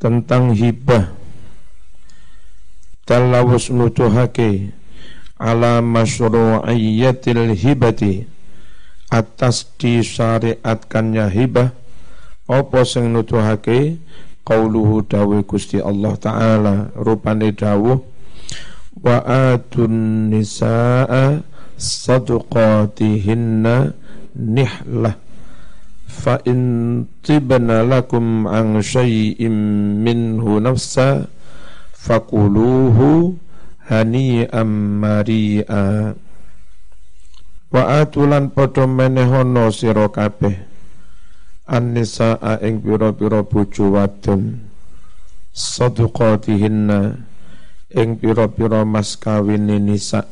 tentang hibah. Talawus nutuhake ala masyru'iyyatil hibati. Atas disyariatkannya hibah apa sing nutuhake? Qauluhu dawe Gusti Allah taala rupane dawuh wa atun nisaa sadaqatihinna nihlah fa in tibna lakum an syai'in minhu nafsa fakuluhu hani'am mari'a. Wa atulan padha menehono sira kabeh. An-nisaa ing pira-pira bojo wadon. Sadaqatihinna ing pira-pira mas kawin nisa.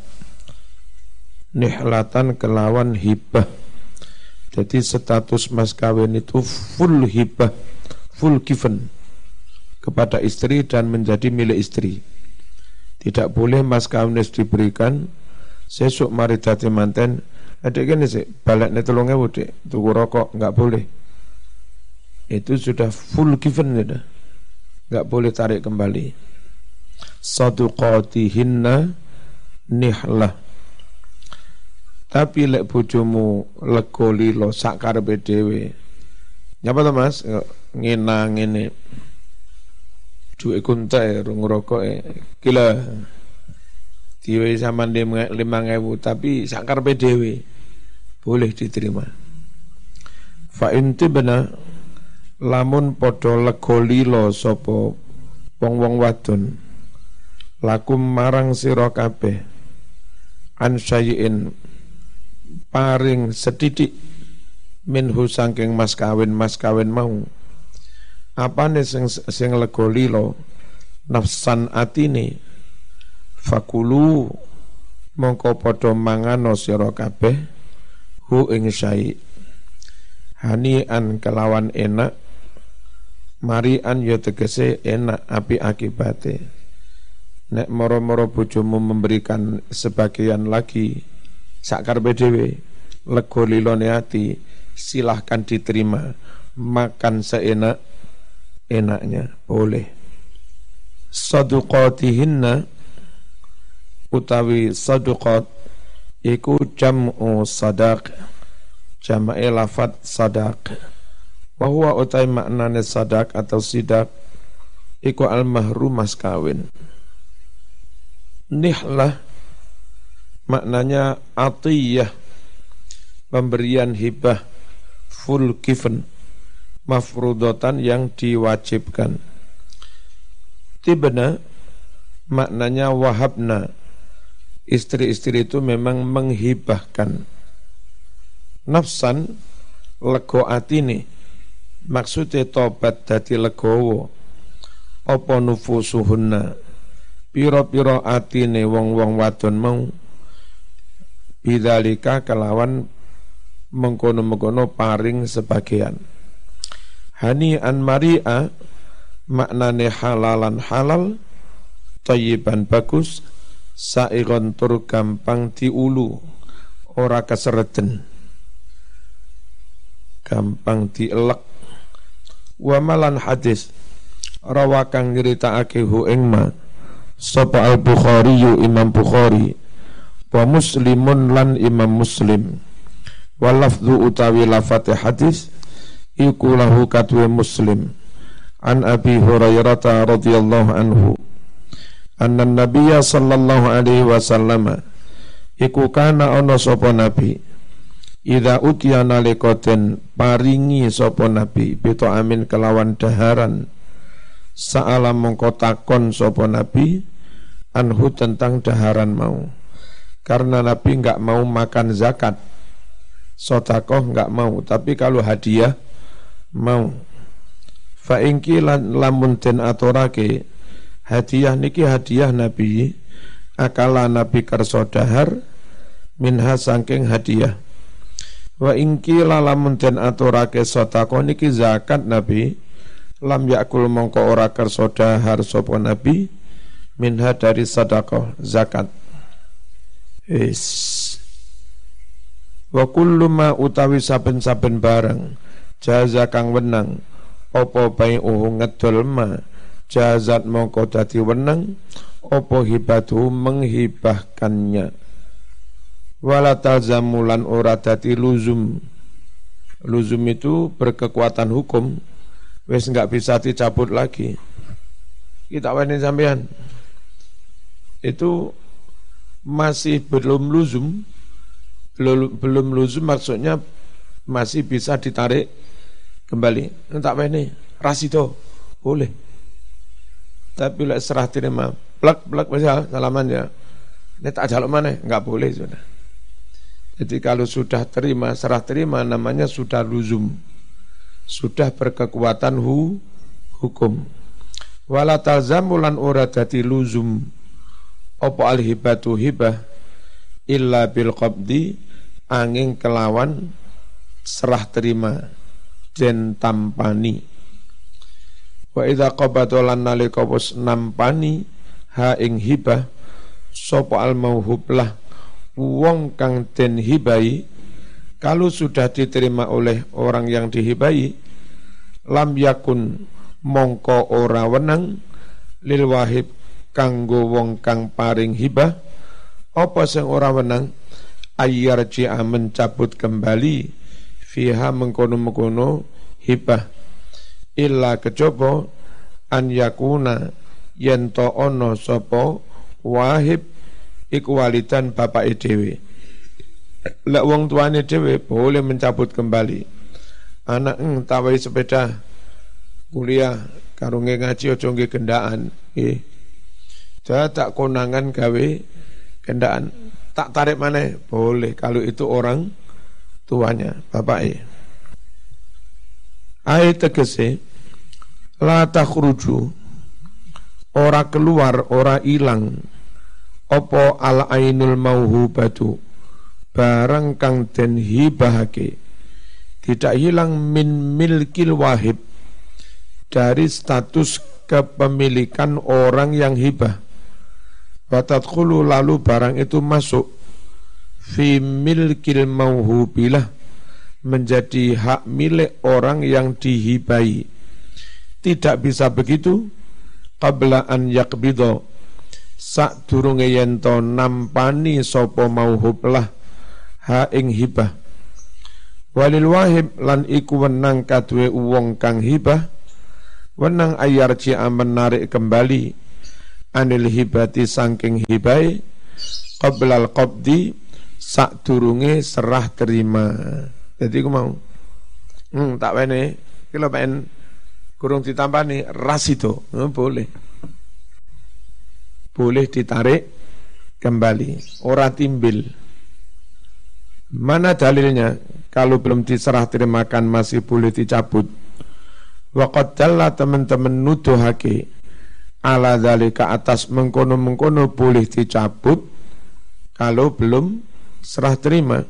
Nihlatan kelawan hibah jadi status mas kawin itu full hibah, full given kepada istri dan menjadi milik istri. Tidak boleh mas kawin diberikan sesuk mari manten. Adik gini sih balik nih tolongnya dek tuku rokok. Nggak boleh. Itu sudah full given sudah nggak boleh tarik kembali. Saduqatihinna nihlah tapi lek bojomu lego lilo sak karepe dhewe. Nyapa to Mas? Ngenang ngene. Duwe kuntai rung rokoke. Kila diwe sama lima ngewu tapi sak karepe. Boleh diterima. Fa inti bena lamun padha lego lilo sapa wong-wong wadon lakum marang sira kabeh an paring sedidik minhu sangking mas kawin mas kawin mau. Apa nih sing sing lego lilo? Nafsan atini fakulu mongko podo mangano sira kabeh hu ing syai. Hani an kelawan enak mari an yo tegese enak api akibate. Nek moro-moro bojomu memberikan sebagian lagi sakar BDW lego lilone ati silahkan diterima. Makan seenak enaknya boleh. Saduqatihinna utawi saduqat iku jam'u sadaq. Jam'e lafat sadaq. Bahwa utai maknane sadaq atau sidak iku al mas kawin. Nihlah maknanya atiyah pemberian hibah full given mafrudotan yang diwajibkan. Tibna maknanya wahabna. Istri-istri itu memang menghibahkan. Nafsan lego atini maksudnya tobat dadi legowo. Apa nufusuhunna? Piro-piro atine wong-wong wadon mau. Bidzalika kelawan mengkono-mengkono paring sebagian. Hani an maria maknane halalan halal tayyiban bagus sairon tur gampang diulu ora kesereten gampang dielek. Wa malan hadis rawakang nyeritakake hu ing ma sapa al bukhari imam bukhari wa muslimun lan imam muslim wa lafzu utawi lafate hadis iku lahu katwe muslim. An abi hurairah radhiyallahu anhu. Anna nabiyya sallallahu alaihi wasallam iku kana ana sapa nabi. Ida utiya nalikoten paringi sapa nabi bito amin kelawan daharan. Sa'ala mongko takon sapa nabi anhu tentang daharan mau. Karena Nabi nggak mau makan zakat, sotakoh nggak mau, tapi kalau hadiah mau. Faingki lamun ten atorake hadiah niki hadiah Nabi akala Nabi kerso dahar minha sangking hadiah. Wa ingki lamun ten aturake sotakoh niki zakat Nabi lam yakul mongko ora kerso dahar Nabi minha dari sodakoh zakat. Is. Wa kullu ma utawi saben-saben barang jaza kang wenang apa bai uhu ngedol ma jazat mongko dadi wenang opo hibatu menghibahkannya. Wala talzamulan ora dadi luzum. Luzum itu berkekuatan hukum wes nggak bisa dicabut lagi. Kita wani sampean itu masih belum luzum belum luzum maksudnya masih bisa ditarik kembali. Entak ini rasito boleh. Tapi lek serah terima plak plak misal salaman ya. Ini tak jaluk mana? Nggak boleh sudah jadi kalau sudah terima serah terima namanya sudah luzum. Sudah berkekuatan hu, hukum. Wala talzamulan ora dadi luzum. Apa al hibatu hibah illa bil qabdi angin kelawan serah terima den tampani. Wa idza qabata lan nalika wis nampani ha ing hibah sapa al mauhublah wong kang den hibai kalau sudah diterima oleh orang yang dihibai lam yakun mongko ora wenang lil wahib kanggo wong kang paring hibah apa sing ora wenang ayyar ji'a mencabut kembali fiha mengkono-mengkono hibah. Illa kecoba an yakuna yen to ono sapa wahib iku walidan bapak dhewe. Lek wong tuane dhewe boleh mencabut kembali. Anak eng tawai sepeda. Kuliah karunge ngaji aja nggih gendaan. Nggih. Tak konangan gawe kendaan. Tak tarik mana? Boleh. Kalau itu orang tuanya, bapak e. Ayat tegese la takhruju. Ora keluar ora ilang opo al ainul mauhubatu barang kang den hibahake. Tidak hilang min milkil wahib. Dari status kepemilikan orang yang hibah Watadkhulu lalu barang itu masuk fi milkil mauhubilah menjadi hak milik orang yang dihibai. Tidak bisa begitu qabla an yakbido sak durunge yento nampani sopo mauhublah ha ing hibah. Walil wahib lan iku wenang kadwe wong kang hibah wenang ayar menarik kembali anil hibati sangking hibai qoblal qabdi sak durunge serah terima. Jadi aku mau hmm, tak wene kalau pengen kurung ditampani ras itu hmm, boleh. Boleh ditarik kembali. Ora timbil. Mana dalilnya? Kalau belum diserah terimakan masih boleh dicabut. Waqad teman-teman nuduhake ala dalika atas mengkono-mengkono boleh dicabut kalau belum serah terima.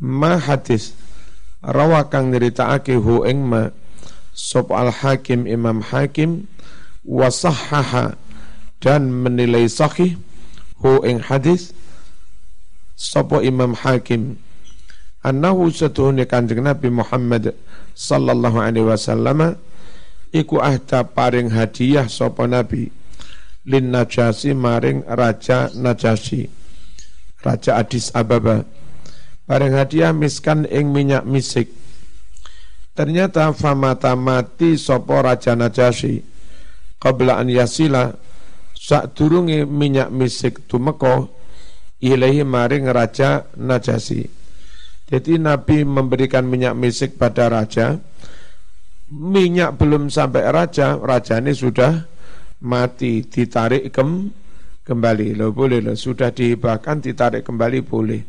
Ma hadis rawakang nyeritaake hu ing ma sop al hakim imam hakim wasahaha dan menilai sahih hu ing hadis sopo imam hakim annahu satuhuni kanjeng Nabi Muhammad sallallahu alaihi wasallam iku ahda paring hadiah sapa nabi. Lin najasi maring raja najasi. Raja Adis Ababa. Paring hadiah miskan ing minyak misik. Ternyata famata mati sapa raja najasi. Qabla an yasila sak durunge minyak misik tumeka ilahi maring raja najasi. Jadi Nabi memberikan minyak misik pada raja minyak belum sampai raja, raja ini sudah mati, ditarik kem, kembali. Lo boleh lo, sudah dihibahkan, ditarik kembali boleh.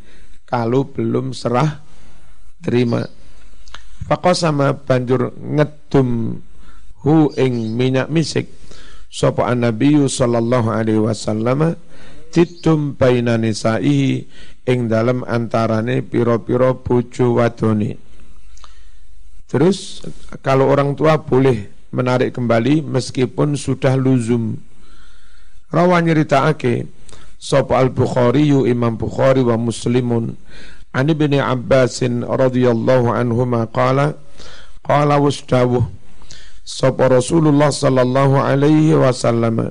Kalau belum serah terima. sama banjur ngedum hu ing minyak misik sapa Nabi sallallahu alaihi wasallam titum baina nisaihi ing dalam antarane piro-piro bojo wadone Terus kalau orang tua boleh menarik kembali meskipun sudah luzum. Rawa nyeritaake sapa al-Bukhari Imam Bukhari wa Muslimun an Ibnu Abbasin radhiyallahu anhuma qala qala wasdawuh sapa Rasulullah sallallahu alaihi wasallam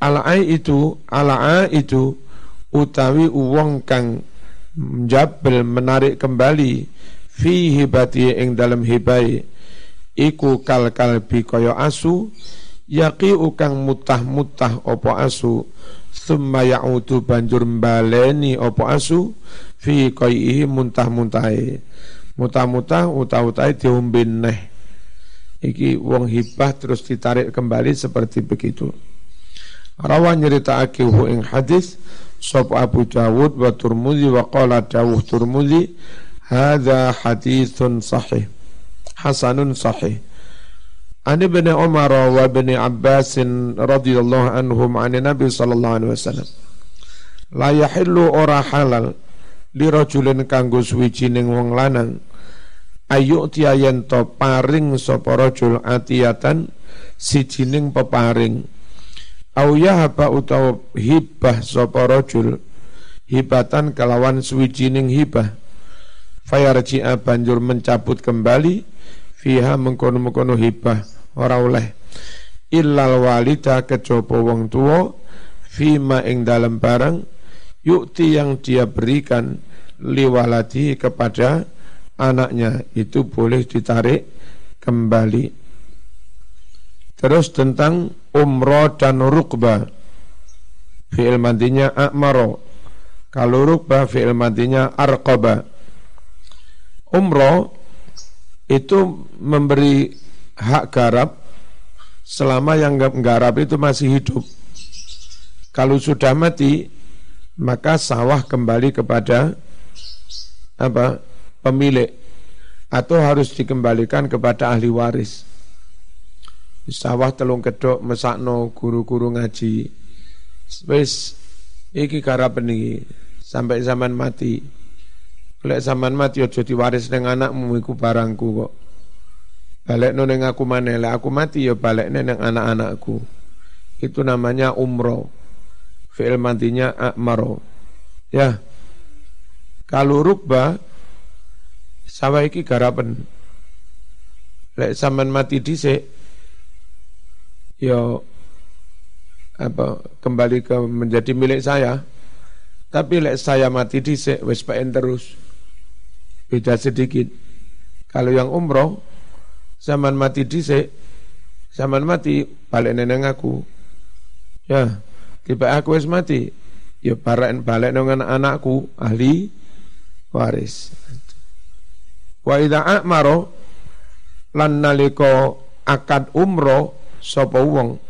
Al-ai itu al itu utawi uwong kang jabel menarik kembali fi hibati ing dalam hibai. Iku kal kalbi kaya asu. Yaqi ukang mutah-mutah opo asu. Summa ya'udu banjur mbaleni opo asu. Fi qaihi muntah-muntahe. Mutah-mutah utah-utahe diombe neh. Iki wong hibah terus ditarik kembali seperti begitu. Rawa nyeritakake hu ing hadis sop Abu Dawud wa Turmudi wa qala Dawud Turmudi hadza haditsun sahih. Hasanun sahih. An ibn Umar wa ibn Abbas radhiyallahu anhum an Nabi sallallahu alaihi wasallam. La yahillu ora halal li rajulin kanggo suwijining wong lanang. Ayu tiayen to paring sapa rajul atiyatan sijining peparing. Au yahaba utawa hibah sapa rajul hibatan kelawan suwijining hibah fayarji'a banjur mencabut kembali. Fiha mengkono-mengkono hibah. Ora oleh. Illal walida kecoba wong tua fima ing dalam barang. Yukti yang dia berikan liwaladi kepada anaknya. Itu boleh ditarik kembali. Terus tentang umroh dan rukbah. Fi'il mantinya akmaro kalau rukbah fi'il mantinya arqaba umroh itu memberi hak garap selama yang garap itu masih hidup. Kalau sudah mati, maka sawah kembali kepada apa pemilik atau harus dikembalikan kepada ahli waris. Sawah telung kedok mesakno guru-guru ngaji. Wis iki garap ini sampai zaman mati. Lek zaman mati aja diwaris ning anakmu iku barangku kok. Balik ning aku maneh, lek aku mati ya balik ning anak-anakku. Itu namanya umroh. Fi'il matinya akmaro. Ya. Kalau rukba sawah iki. Lek zaman mati dhisik ya apa kembali ke menjadi milik saya. Tapi lek saya mati dhisik wis terus beda sedikit. Kalau yang umroh zaman mati dhisik, zaman mati balik neneng aku. Ya, tiba aku wis mati, ya balik balik dengan anakku ahli waris. Wa idza amaro lan nalika akad umroh sapa wong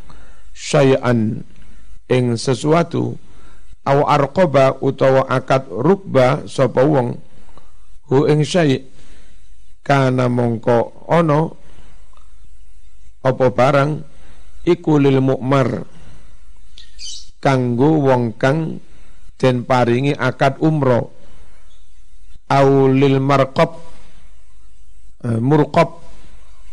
syai'an ing sesuatu au arqaba utawa akad rukba sapa wong hu ing syai. Kana mongko ono apa barang iku lil mukmar kanggo wong kang den paringi akad umro au lil marqab uh, murqab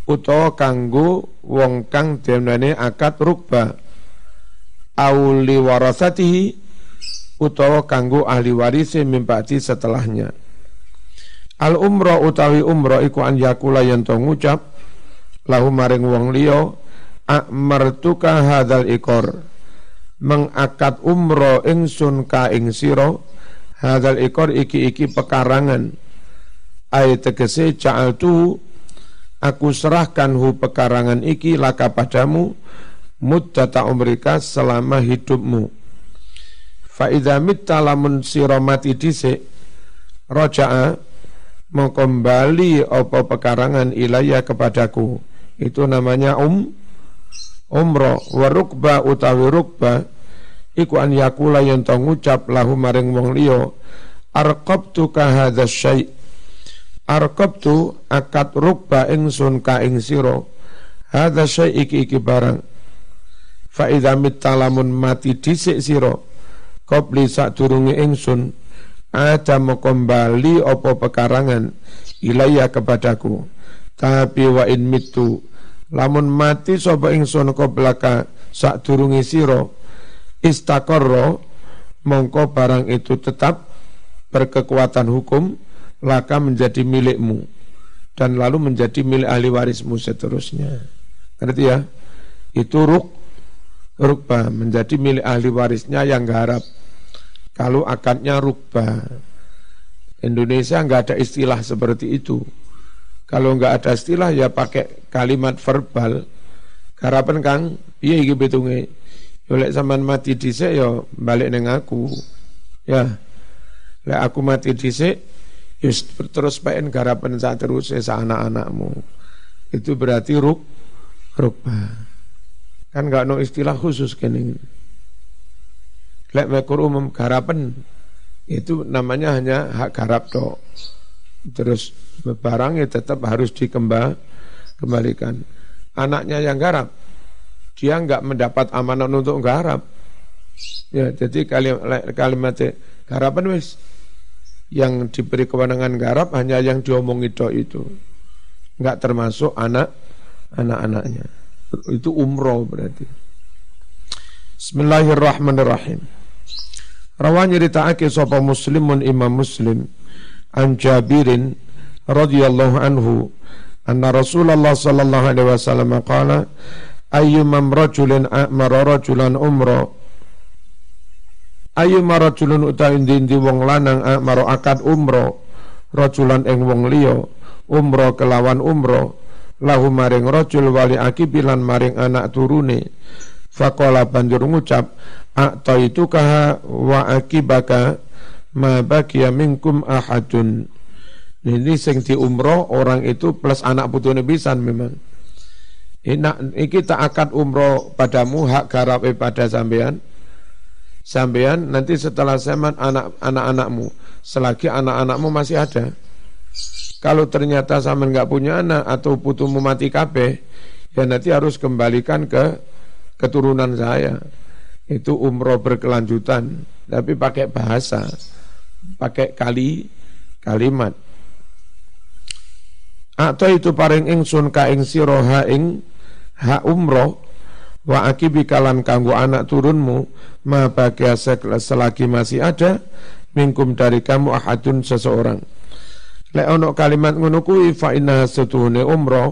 utawa kanggo wong kang denane akad rukba au li warasatihi utawa kanggo ahli warise mimpati setelahnya Al umroh utawi umroh iku an yakula yen to ngucap lahu maring wong liya amartuka hadzal ikor mengakad umroh ingsun ka ing sira hadzal ikor iki-iki pekarangan. Ay tegese tu aku serahkan hu pekarangan iki laka padamu muddata umrika selama hidupmu. Fa idza mitta lamun sira mati dhisik raja'a mau kembali apa pekarangan ilaya kepadaku. Itu namanya um umroh. Warukba utawi rukba iku an yakula yang tau ngucap lahu maring wong liya arqabtu ka hadza syai. Arqabtu akad rukba ingsun ka ing sira. Hadza syai iki iki barang. Fa idza mitalamun mati dhisik sira qabli sadurunge ingsun ada mau kembali opo pekarangan ilaya kepadaku tapi wa in mitu lamun mati sapa ingsun belaka sak durungi siro istakorro mongko barang itu tetap berkekuatan hukum laka menjadi milikmu dan lalu menjadi milik ahli warismu seterusnya Ngerti ya? Itu ruk rukbah menjadi milik ahli warisnya yang garap. Kalau akadnya rukbah. Indonesia nggak ada istilah seperti itu. Kalau nggak ada istilah ya pakai kalimat verbal. Garapan kang, iya iki betunge. Oleh zaman mati dhisik ya balik neng aku. Ya. Lek aku mati dhisik ya terus pengen garapan saat terus sa anak-anakmu. Itu berarti ruk rukbah. Kan nggak no istilah khusus kene. Lek mekur umum garapan itu namanya hanya hak garap tok. Terus barangnya tetap harus dikembang kembalikan. Anaknya yang garap, dia nggak mendapat amanah untuk garap. Ya, jadi kalimat kalimat garapan wis yang diberi kewenangan garap hanya yang diomongi itu itu nggak termasuk anak anak-anaknya itu umroh berarti. Bismillahirrahmanirrahim. Rawan nyeritakake sapa muslimun imam muslim an Jabirin radhiyallahu anhu anna Rasulullah sallallahu alaihi wasallam qala ayyumam rajulin amara rajulan umra? Ayyuma rajulun uta indi wong lanang amara akad umra? Rajulan ing wong liya umra kelawan umra. Lahu maring rajul wali akibilan maring anak turune faqala banjur ngucap akta itu kaha wa akibaka ma bakiya minkum ahadun. Ini sing di umroh orang itu plus anak putune pisan memang. Ini iki tak akad umroh padamu hak garape pada sampean. Sampean nanti setelah zaman anak anak-anakmu selagi anak-anakmu masih ada. Kalau ternyata sama nggak punya anak atau putumu mati kabeh, ya nanti harus kembalikan ke keturunan saya. Itu umroh berkelanjutan, tapi pakai bahasa, pakai kali kalimat. Atau itu paring ingsun ka ing sira ing ha umroh wa akibi kalan kanggo anak turunmu ma bagia selagi masih ada mingkum dari kamu ahadun seseorang Lek ono kalimat ngono kuwi fa inna setuhune umrah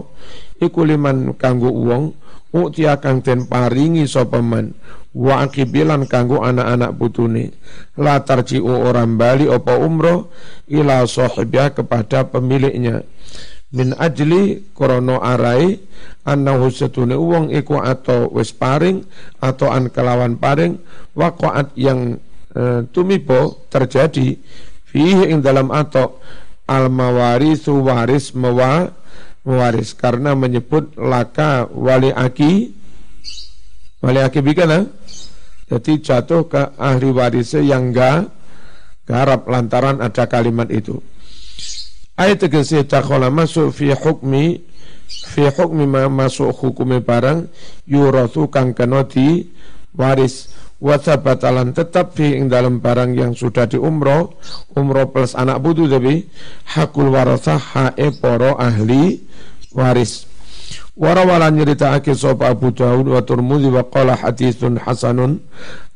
iku liman kanggo wong utia kang den paringi sapa man? Wa akibilan kanggo anak-anak putune. La tarji'u orang bali apa umrah ila sahibya kepada pemiliknya. Min ajli krono arai annahu setune wong iku atau wis paring atau an kelawan paring waqaat yang e, tumibo terjadi fihi ing dalam atau al mawarisu waris mewa mewaris karena menyebut laka wali aki wali aki bikana jadi jatuh ke ahli warisnya yang enggak garap lantaran ada kalimat itu. Ayat tegesi takola masuk fi hukmi fi hukmi masuk hukumnya barang yurathu kang kenoti waris batalan tetap ing dalam barang yang sudah di umroh umroh plus anak budu tapi hakul warasah hae poro ahli waris. Warawala nyeritaake sapa Abu Dawud wa Turmudi wa qala hadithun hasanun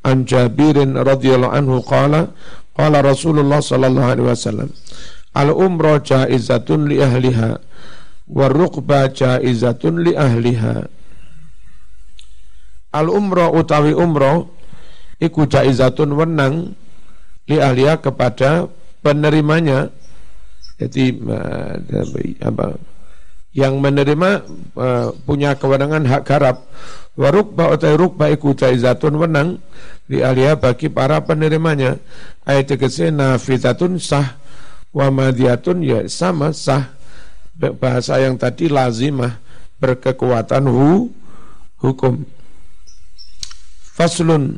an Jabirin radhiyallahu anhu qala qala Rasulullah sallallahu alaihi wasallam al umrah jaizatun li ahliha wa jaizatun li ahliha. Al umrah utawi umrah iku jaizatun wenang li ahliya kepada penerimanya. Jadi apa yang menerima uh, punya kewenangan hak garap. Warukba utai rukba iku jaizatun wenang li ahliya bagi para penerimanya. Ayat tegese nafizatun sah wa madiyatun ya sama sah. Bahasa yang tadi lazimah berkekuatan hu, hukum. Faslun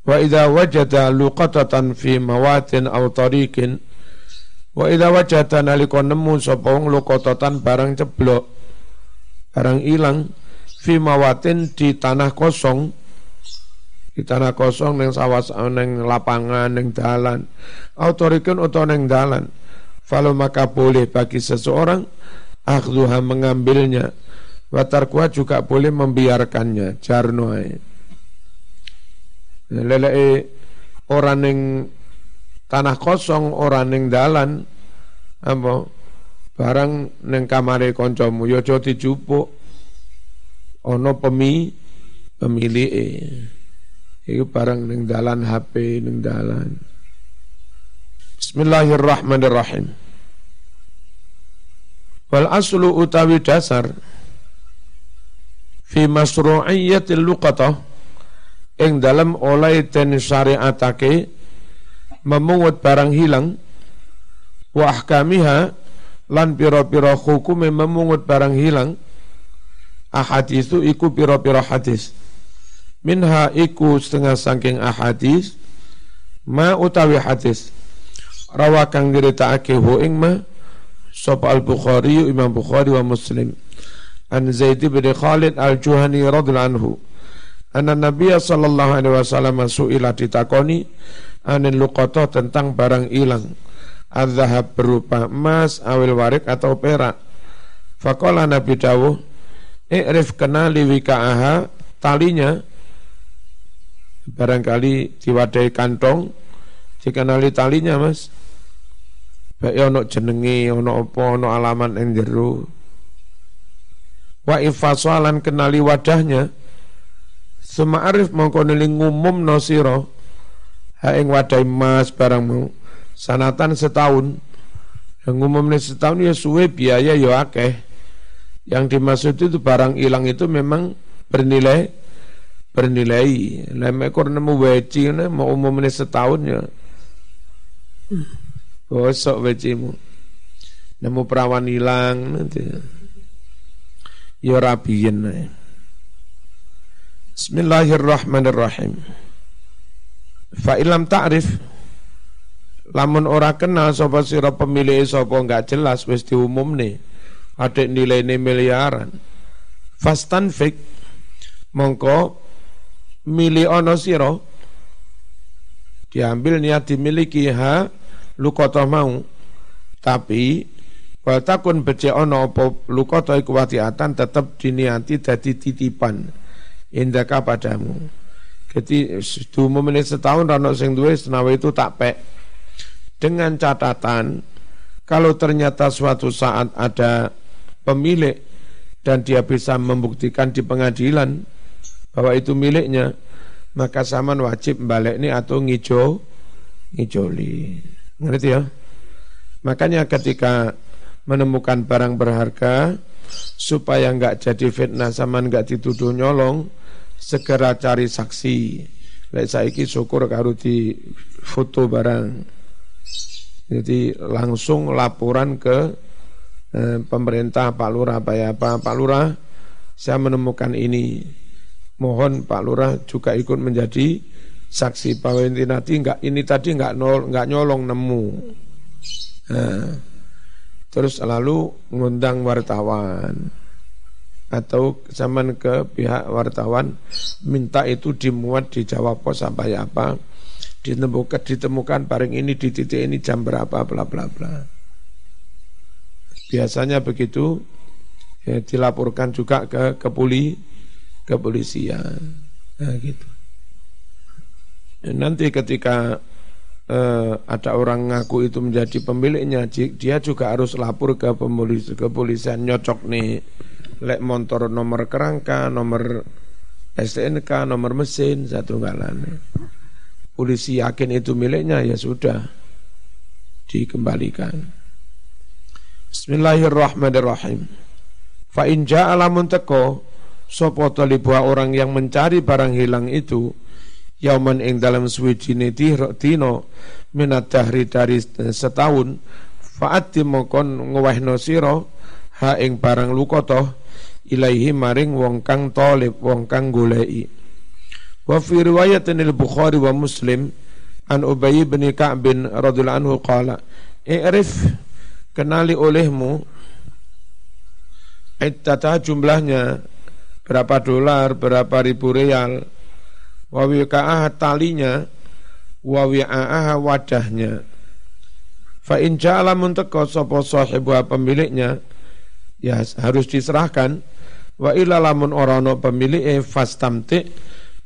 Wa idza wajada luqatatan fi mawatin aw tariqin. Wa idza wajada nalika nemu sapa wong luqatatan barang ceblok barang ilang fi mawatin di tanah kosong. Di tanah kosong neng sawas neng lapangan neng dalan. Autorikin atau neng dalan. Falau maka boleh bagi seseorang akhduha mengambilnya. Watarkuha juga boleh membiarkannya Jarnoai leleke orang ning tanah kosong orang ning dalan apa? Barang ning kamare kancamu ya aja dijupuk. Ono pemi pemilik itu barang ning dalan HP ning dalan. Bismillahirrahmanirrahim. Wal aslu utawi dasar fi masru'iyyatil luqatah ing dalam oleh den syariatake memungut barang hilang wa ahkamiha lan pira-pira hukume memungut barang hilang ahadisu iku pira-pira hadis. Minha iku setengah saking ahadis ma utawi hadis. Rawakang diritakake hu ing ma sapa al-Bukhari Imam Bukhari wa Muslim. An Zaid bin Khalid al-Juhani radhiyallahu anhu anna Nabiya sallallahu alaihi wasallam suila ditakoni anin luqata tentang barang hilang adzhab berupa emas awil warik atau perak. Faqala Nabi dawuh i'rif kenali wika'aha talinya barangkali diwadai kantong dikenali talinya mas. Baik ono jenengi ono apa ono alamat yang jeru wa kenali wadahnya Suma arif mongko nili ngumum no siro ha ing wadai mas barangmu. Sanatan setahun. Yang ngumum setahun ya suwe biaya ya akeh. Yang dimaksud itu barang hilang itu memang bernilai bernilai. Lem ekor nemu weci mau umumnya setahun ya. Gosok wecimu. Nemu perawan hilang nanti. Ya rabiin Bismillahirrahmanirrahim. Fa ilam ta'rif lamun ora kenal sapa sira pemilih sapa enggak jelas wis diumumne. Ada nilai miliaran. Fastanfik mongko milih ono sira diambil niat dimiliki ha lukoto mau. Tapi Waltakun becek ono apa lukoto iku watiatan tetap diniati dadi titipan indaka padamu. Jadi dua menit setahun rano sing duwe senawa itu tak pek. Dengan catatan kalau ternyata suatu saat ada pemilik dan dia bisa membuktikan di pengadilan bahwa itu miliknya, maka saman wajib balik ini atau ngijo ngijoli. Ngerti ya? Makanya ketika menemukan barang berharga supaya enggak jadi fitnah sama enggak dituduh nyolong segera cari saksi. Lek saiki syukur karo di foto barang. Jadi langsung laporan ke eh, pemerintah Pak Lurah apa ya. Pak Pak Lurah saya menemukan ini. Mohon Pak Lurah juga ikut menjadi saksi bahwa ini tadi enggak ini tadi enggak nol enggak nyolong nemu. Nah, terus lalu ngundang wartawan atau zaman ke pihak wartawan minta itu dimuat di Jawa Pos ya apa. Ditemukan ditemukan barang ini di titik ini jam berapa bla bla bla. Biasanya begitu. Ya, dilaporkan juga ke kepuli kepolisian. Nah, gitu. Nanti ketika eh, ada orang ngaku itu menjadi pemiliknya, dia juga harus lapor ke pemulis, kepolisian nyocok nih lek motor nomor kerangka, nomor STNK, nomor mesin satu galan. Polisi yakin itu miliknya ya sudah dikembalikan. Bismillahirrahmanirrahim. Fa in ja'ala muntako sapa orang yang mencari barang hilang itu yauman ing dalam suwijine dino minat dahri dari setahun faati mokon ngewahno sira ha ing barang lukoto ilaihi maring wong kang talib wong kang goleki. Wa fi riwayatin al-bukhari wa muslim an ubay bin ka'b bin radhiyallahu anhu qala i'rif kenali olehmu ittata jumlahnya berapa dolar berapa ribu real wa wiqa'ah talinya wa wi'a'ah wadahnya. Fa in ja'ala muntaka sapa sahibu pemiliknya ya harus diserahkan wa ila lamun orano pemilik e fastamti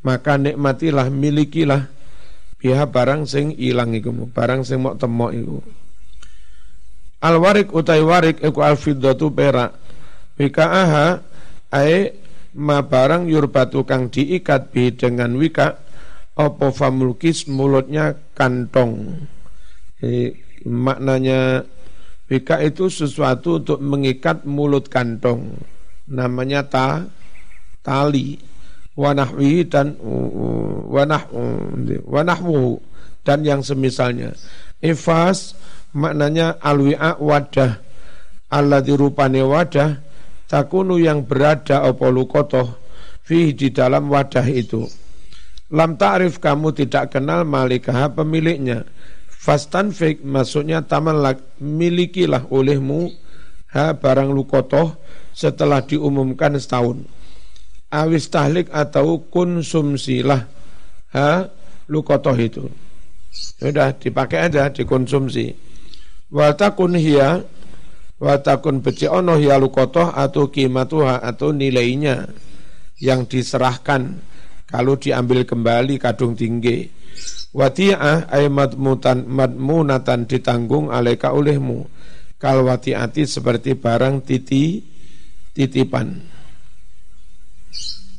maka nikmatilah milikilah. Biha barang sing ilang iku barang sing mok temok iku. Al warik utai warik iku al fiddatu perak wika'aha ae ma barang yurbatu kang diikat bi dengan wika opo famulkis mulutnya kantong. Jadi, maknanya wika itu sesuatu untuk mengikat mulut kantong namanya ta tali wanahwi dan wanah wanahwu dan yang semisalnya ifas maknanya alwi'a wadah Allah dirupane wadah takunu yang berada apa lukotoh fi di dalam wadah itu. Lam ta'rif kamu tidak kenal malikah pemiliknya. Fastan fik maksudnya tamalak milikilah olehmu ha barang lukotoh setelah diumumkan setahun awis tahlik atau konsumsilah ha lukotoh itu sudah dipakai aja dikonsumsi Watakun hiya watakun beci ono hiya lukotoh atau kimatuha atau nilainya yang diserahkan kalau diambil kembali kadung tinggi. Wati'ah ay madmutan madmunatan ditanggung alaika olehmu. Kal wati'ati seperti barang titi titipan.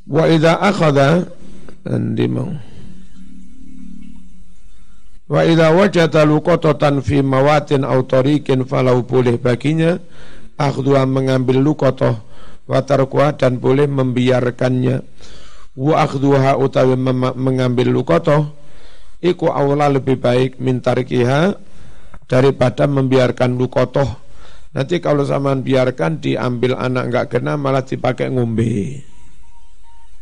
Wa idza akhadha dan dimau. Wa idza wajada luqatatan fi mawatin aw tariqin falau boleh baginya akhdua mengambil luqatah wa tarkuha dan boleh membiarkannya wa akhduha utawi mengambil luqatah iku awla lebih baik min tarikiha daripada membiarkan luqatah nanti kalau zaman biarkan diambil anak enggak kena malah dipakai ngombe.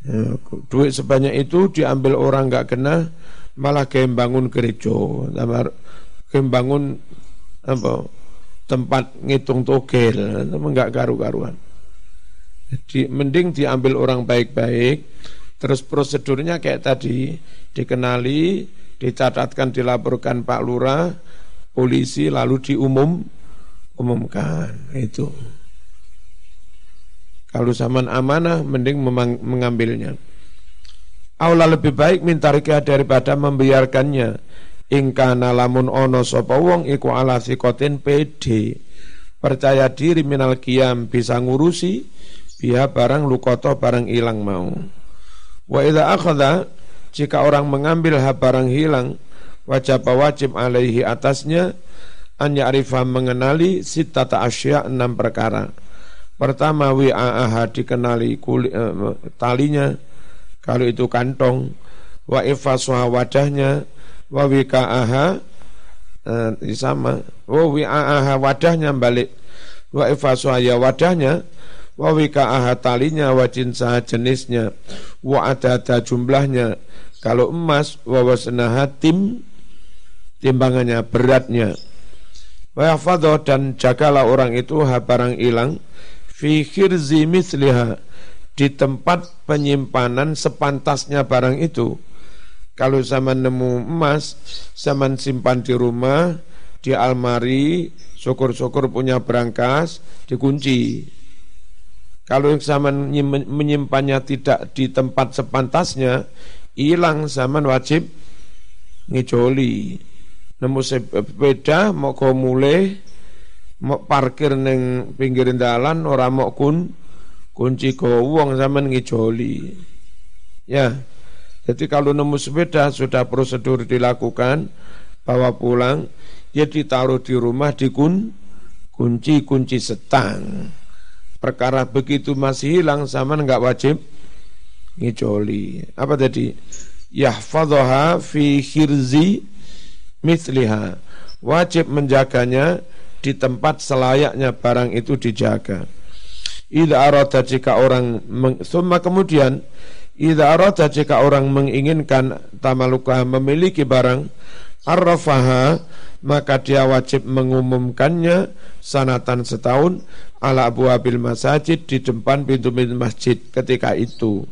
Ya, duit sebanyak itu diambil orang enggak kena malah kayak bangun gereja, kayak bangun apa tempat ngitung togel, enggak karu-karuan. Jadi mending diambil orang baik-baik, terus prosedurnya kayak tadi dikenali, dicatatkan, dilaporkan Pak Lurah, polisi lalu diumum umumkan itu. Kalau zaman amanah mending mengambilnya. Aula lebih baik mintarika daripada membiarkannya. Ingkana lamun ono sapa wong iku ala sikotin pede. Percaya diri minal kiam bisa ngurusi biha barang lukoto barang hilang mau. Wa idza akhadha jika orang mengambil ha barang hilang wajib wajib alaihi atasnya an ya'rifa mengenali sitata asya enam perkara. Pertama wi'a'aha dikenali kulit, eh, talinya. Kalau itu kantong. Wa ifasuha wadahnya. Wa wika'aha eh, sama. Wa wadahnya balik. Wa ifasuha ya wadahnya. Wa wika'aha talinya. Wa jinsaha jenisnya. Wa adada jumlahnya. Kalau emas wa wasnaha tim timbangannya beratnya wa dan jagalah orang itu barang hilang fi khirzi misliha di tempat penyimpanan sepantasnya barang itu. Kalau zaman nemu emas, zaman simpan di rumah, di almari, syukur-syukur punya berangkas, dikunci. Kalau yang zaman menyimpannya tidak di tempat sepantasnya, hilang zaman wajib ngijoli. Nemu sepeda mau mulai, mau parkir neng pinggir jalan, orang mau kun, kunci ke uang zaman ngijoli. Ya, jadi kalau nemu sepeda sudah prosedur dilakukan, bawa pulang, ya ditaruh di rumah dikun kunci-kunci setang. Perkara begitu masih hilang zaman nggak wajib ngijoli. Apa tadi? Yahfadhaha fi khirzi misliha. Wajib menjaganya di tempat selayaknya barang itu dijaga. Ida arada jika orang summa kemudian Ida arada jika orang menginginkan tamaluka memiliki barang arrafaha maka dia wajib mengumumkannya sanatan setahun ala abu abil masajid di depan pintu-pintu masjid ketika itu.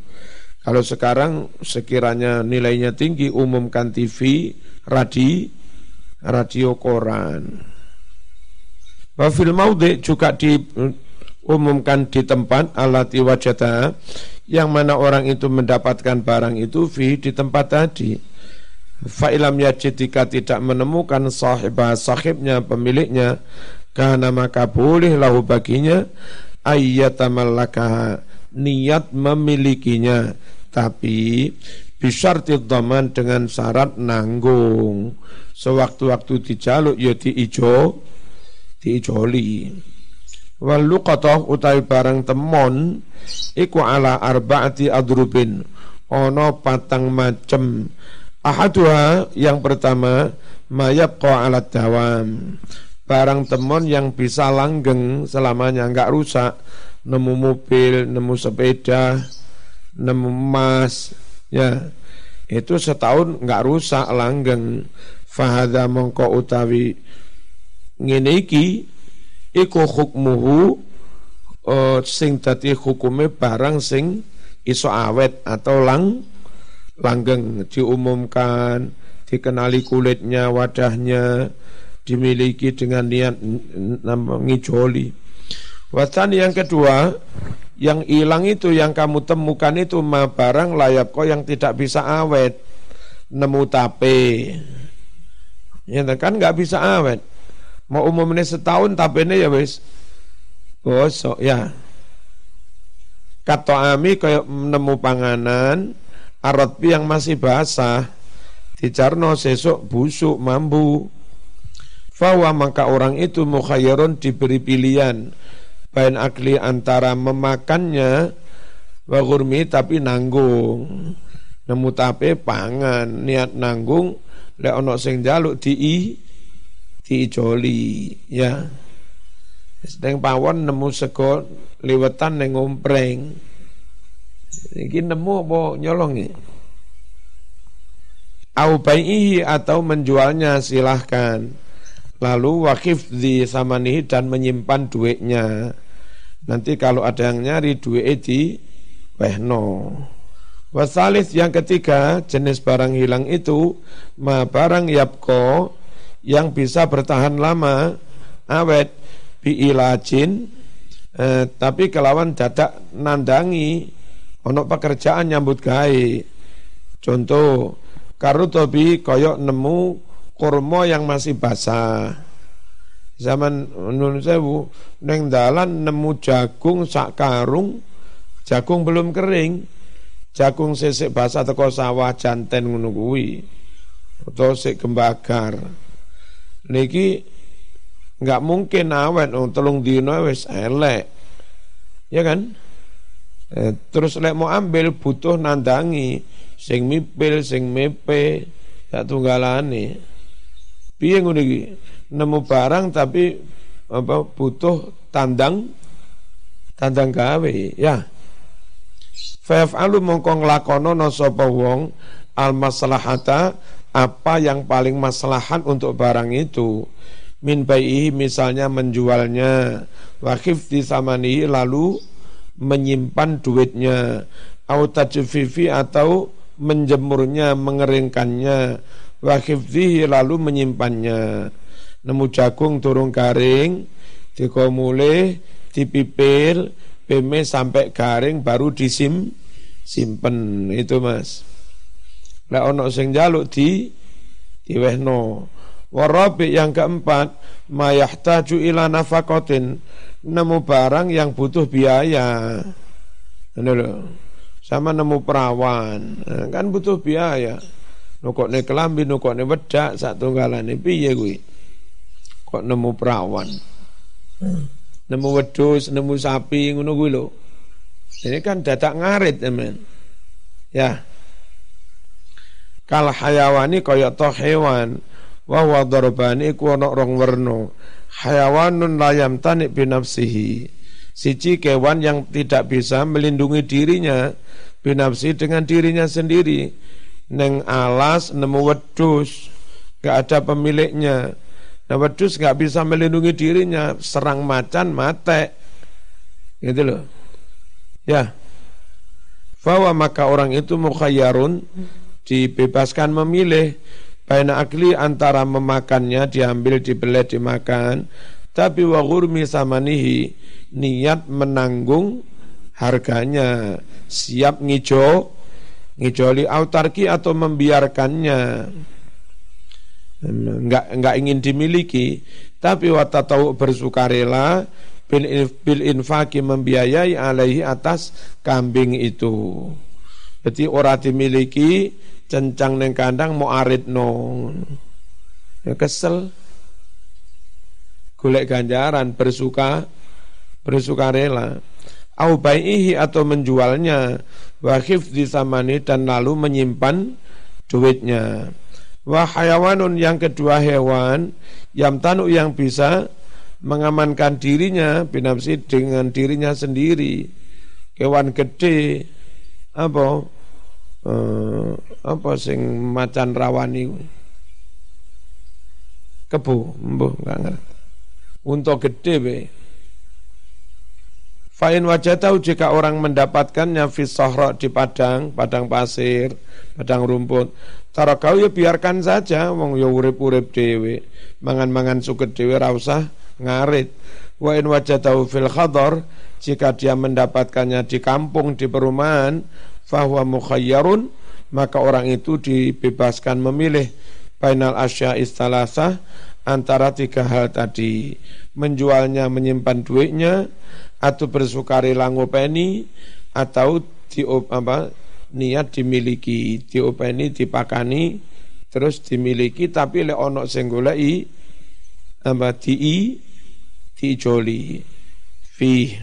Kalau sekarang sekiranya nilainya tinggi umumkan TV, radi, radio koran. Wafil maudi juga di umumkan di tempat alati wajata yang mana orang itu mendapatkan barang itu fi di tempat tadi fa'ilam yajid jika tidak menemukan sahibah sahibnya pemiliknya karena maka boleh lahu baginya ayyatamallakaha niat memilikinya tapi bisyarti dhaman dengan syarat nanggung. Sewaktu-waktu dijaluk ya diijo diijoli. Wal luqatah utawi barang temon iku ala arbaati adrubin. Ono patang macem. Ahaduha yang pertama mayab alat dawam. Barang temon yang bisa langgeng selamanya enggak rusak. Nemu mobil nemu sepeda nemu emas ya itu setahun enggak rusak langgeng. Fahada mongko utawi ngene iki iku hukmuhu uh, sing dadi hukume barang sing iso awet atau lang langgeng. Diumumkan dikenali kulitnya wadahnya dimiliki dengan niat ngijoli. Watan yang kedua yang hilang itu yang kamu temukan itu ma barang layak kok yang tidak bisa awet. Nemu tape. Ya kan nggak bisa awet. Mau umumnya setahun tapene ya wis. Gosok ya. Kato ami kayak nemu panganan arotpi yang masih basah. Dicarno sesok busuk mambu. Fawa maka orang itu mukhayyarun diberi pilihan Bain akli antara memakannya Wa gurmi tapi nanggung. Nemu tape pangan Niat nanggung Lek ono sing jaluk di diijoli ya. Sedang pawon nemu sego liwetan neng ompreng. Iki nemu apa nyolong au atau menjualnya silahkan lalu wakif di samanihi dan menyimpan duitnya. Nanti kalau ada yang nyari duit di wehno. Wasalis yang ketiga jenis barang hilang itu ma barang yapko yang bisa bertahan lama awet biilajin eh, tapi kelawan dadak nandangi ono pekerjaan nyambut gawe. Contoh karutobi koyok nemu kurma yang masih basah. Zaman nun sewu neng dalan nemu jagung sak karung jagung belum kering. Jagung sesek basah teko sawah janten ngono kuwi atau sik gembagar niki nggak mungkin awet oh, telung dino wis elek. Ya kan? Eh, terus lek mau ambil butuh nandangi. Sing mipil sing mepe tak tunggalane piye ngono iki? Nemu barang tapi apa butuh tandang tandang gawe ya. Alu mongko nglakono no sapa wong al maslahata apa yang paling maslahat untuk barang itu? Min baihi misalnya menjualnya. Wakif di samani lalu menyimpan duitnya. Au tajfifi atau menjemurnya mengeringkannya wa lalu menyimpannya. Nemu jagung turun garing dikomule dipipir peme sampai garing baru disim simpen. Itu mas. Lah ono sing jaluk di diwehno. Warabi yang keempat mayahtaju ila nafakotin. Nemu barang yang butuh biaya. Ini loh sama nemu perawan. Kan butuh biaya nukokne kelambi nukokne wedak sak tunggalane piye kuwi? Kok nemu perawan? Nemu wedhus nemu sapi ngono kuwi lho. Ini kan dadak ngarit temen. Ya. Kal hayawani kaya to hewan. Wa wa darbani ku ana rong hayawanun layam tanik binafsihi siji kewan yang tidak bisa melindungi dirinya binafsi dengan dirinya sendiri neng alas nemu wedus gak ada pemiliknya. Nah wedus gak bisa melindungi dirinya. Serang macan mate gitu loh. Ya. Bahwa maka orang itu mukhayyarun dibebaskan memilih. Baina akli antara memakannya diambil dibelet dimakan. Tapi wa ghurmi samanihi niat menanggung harganya. Siap ngijo ngijoli autarki atau membiarkannya enggak enggak ingin dimiliki tapi tahu bersukarela bil, bil infaki membiayai alaihi atas kambing itu. Jadi ora dimiliki cencang neng kandang mau arit nong. Ya kesel. Golek ganjaran bersuka bersuka rela. Au baihi atau menjualnya wakif di samani dan lalu menyimpan duitnya. Wah hayawanun yang kedua hewan yang tanu yang bisa mengamankan dirinya binafsi dengan dirinya sendiri. Hewan gede apa eh, apa sing macan rawani kebu mbuh enggak ngerti. Untuk gede be. Fa'in wajah tahu jika orang mendapatkannya fisohro di padang, padang pasir, padang rumput. Tara kau ya biarkan saja, wong ya urip-urip dewe, mangan-mangan suket dewe rausah ngarit. Wa in wajah tahu fil khador, jika dia mendapatkannya di kampung, di perumahan, fahuwa mukhayyarun, maka orang itu dibebaskan memilih final asya istalasa antara tiga hal tadi menjualnya menyimpan duitnya atau bersukarela ngopeni atau di apa niat dimiliki. Diopeni dipakani terus dimiliki. Tapi le ono sing goleki apa di joli fi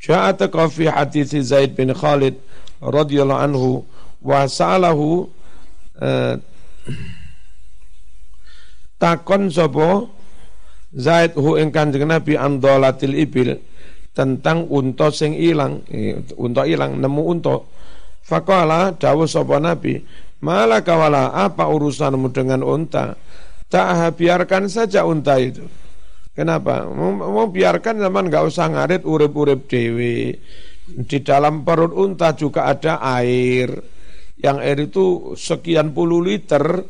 Ja'at fi hadis Zaid bin Khalid radhiyallahu anhu wa sa'alahu uh, takon sapa Zaid hu ing Kanjeng Nabi andolatil ibil tentang unta sing ilang, eh, unta ilang nemu unta. Fakala dawuh sapa Nabi, "Mala kawala, apa urusanmu dengan unta?" Tak biarkan saja unta itu. Kenapa? Mau, mau biarkan zaman nggak usah ngarit urip-urip dewi. Di dalam perut unta juga ada air. Yang air itu sekian puluh liter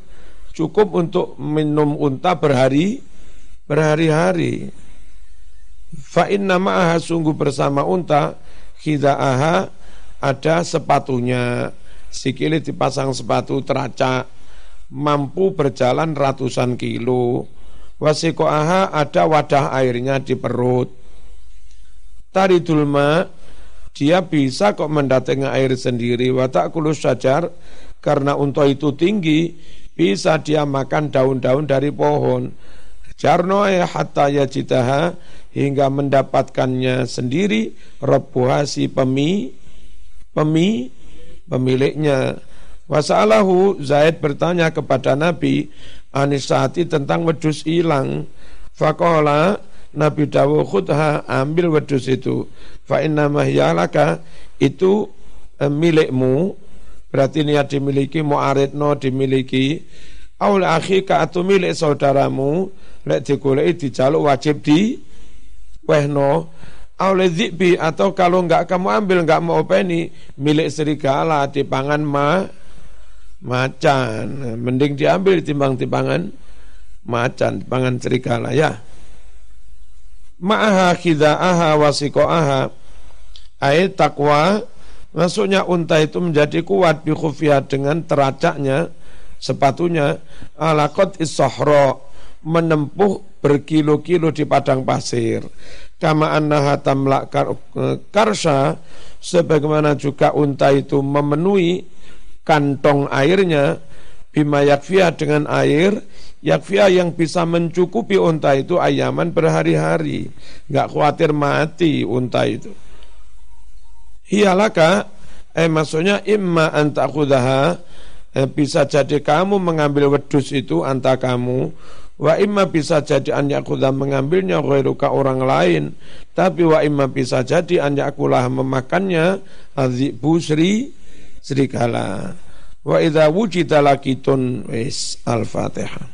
cukup untuk minum unta berhari berhari-hari. Fa inna ma'aha sungguh bersama unta khida'aha ada sepatunya. Sikili dipasang sepatu teracak mampu berjalan ratusan kilo. Wasiko'aha ada wadah airnya di perut. Tari dulma dia bisa kok mendatangi air sendiri watak kulus sajar karena unta itu tinggi bisa dia makan daun-daun dari pohon Jarno hatta yajitaha hingga mendapatkannya sendiri Rabbuha si pemi pemi pemiliknya. Wasalahu Zaid bertanya kepada Nabi Anisati tentang wedus hilang? Fakola Nabi Dawu khudha ambil wedus itu. Fa inna mahyalaka itu eh, milikmu. Berarti niat dimiliki mu'aridno dimiliki. Aul akhika atau milik saudaramu? Lek digoleki dijaluk wajib di wehno oleh zikbi atau kalau enggak kamu ambil enggak mau openi milik serigala dipangan ma macan. Mending diambil timbang timbangan macan pangan serigala ya. Ma'aha khida'aha wasiko'aha ayat takwa Maksudnya unta itu menjadi kuat bi dengan teracaknya sepatunya. Alakot isohro menempuh berkilo-kilo di padang pasir. Kama annaha tamla karsa sebagaimana juga unta itu memenuhi kantong airnya bima yakfia dengan air yakfia yang bisa mencukupi unta itu ayaman berhari-hari nggak khawatir mati unta itu hiyalaka eh maksudnya imma antakudaha eh, bisa jadi kamu mengambil wedus itu anta kamu Wa imma bisa jadi an yakudah mengambilnya ghairuka orang lain. Tapi wa imma bisa jadi an yakulah memakannya adzibu sri serigala. Wa idza wujida lakitun wis al-Fatihah.